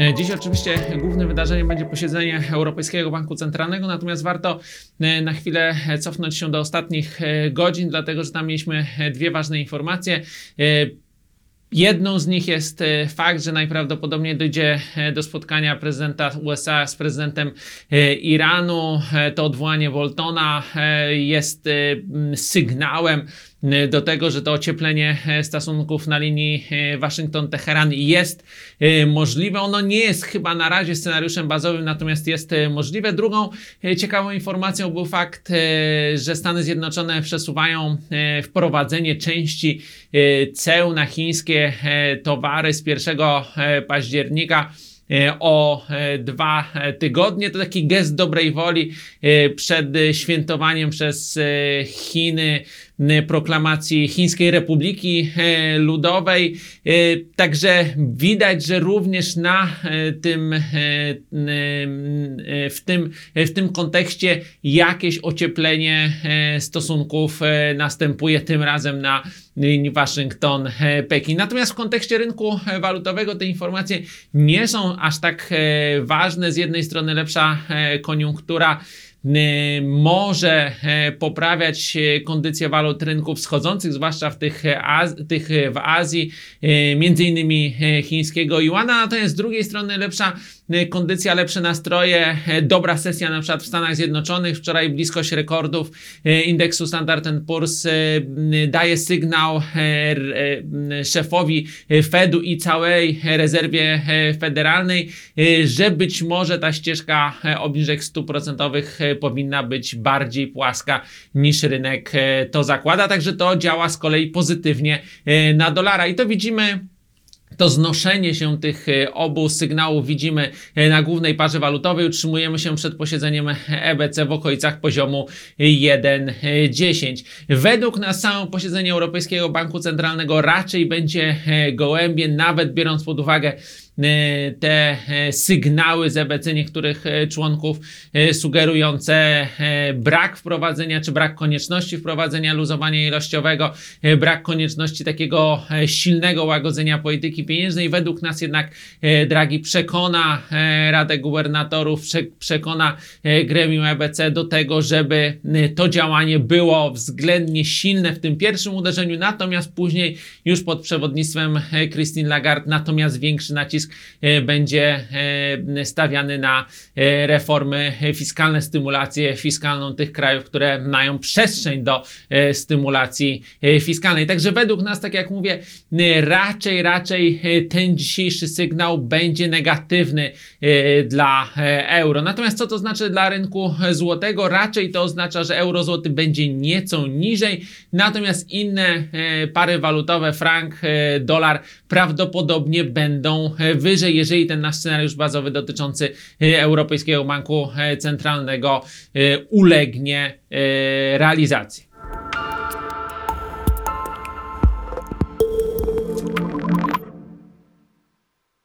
E, Dziś oczywiście głównym wydarzeniem będzie posiedzenie Europejskiego Banku Centralnego, natomiast warto e, na chwilę cofnąć się do ostatnich e, godzin, dlatego że tam mieliśmy dwie ważne informacje. Jedną z nich jest fakt, że najprawdopodobniej dojdzie do spotkania prezydenta USA z prezydentem Iranu. To odwołanie Boltona jest sygnałem do tego, że to ocieplenie e, stosunków na linii e, Waszyngton-Teheran jest e, możliwe. Ono nie jest chyba na razie scenariuszem bazowym, natomiast jest możliwe. Drugą ciekawą informacją był fakt, że Stany Zjednoczone przesuwają wprowadzenie części ceł na chińskie towary z 1 e, października o e, dwa e, tygodnie. To taki gest dobrej woli e, przed e, świętowaniem przez e, Chiny proklamacji Chińskiej Republiki e, Ludowej. E, Także widać, że również na e, tym, e, e, w tym, w tym kontekście jakieś ocieplenie e, stosunków e, następuje tym razem na linii Waszyngton-Pekin. Natomiast w kontekście rynku e, walutowego te informacje nie są aż tak e, ważne. Z jednej strony lepsza e, koniunktura e, może e, poprawiać e, kondycję walut rynków wschodzących, zwłaszcza w tych, e, tych w Azji, między innymi chińskiego juana, natomiast z drugiej strony lepsza kondycja, lepsze nastroje, dobra sesja na przykład w Stanach Zjednoczonych, wczoraj bliskość rekordów indeksu Standard Poor's daje sygnał szefowi Fedu i całej rezerwie federalnej, że być może ta ścieżka obniżek stóp procentowych powinna być bardziej płaska niż rynek e, to zakłada, także to działa z kolei pozytywnie e, na dolara i to widzimy to znoszenie się tych e, obu sygnałów widzimy na głównej parze walutowej. Utrzymujemy się przed posiedzeniem EBC w okolicach poziomu 1,10. Według nas samo posiedzenie Europejskiego Banku Centralnego raczej będzie gołębie, nawet biorąc pod uwagę te e, sygnały z EBC niektórych e, członków e, sugerujące brak wprowadzenia czy brak konieczności wprowadzenia luzowania ilościowego, brak konieczności takiego silnego łagodzenia polityki pieniężnej. Według nas jednak Draghi przekona Radę Gubernatorów, prze- przekona gremium EBC do tego, żeby to działanie było względnie silne w tym pierwszym uderzeniu, natomiast później już pod przewodnictwem Christine Lagarde natomiast większy nacisk e, będzie e, stawiany na e, reformy fiskalne, stymulację fiskalną tych krajów, które mają przestrzeń do stymulacji fiskalnej. Także według nas, tak jak mówię, raczej, raczej ten dzisiejszy sygnał będzie negatywny dla euro. Natomiast co to znaczy dla rynku złotego? Raczej to oznacza, że euro złoty będzie nieco niżej, natomiast inne pary walutowe, frank, dolar, prawdopodobnie będą wyżej, jeżeli ten nasz scenariusz bazowy dotyczący e, Europejskiego Banku Centralnego e, ulegnie e, realizacji.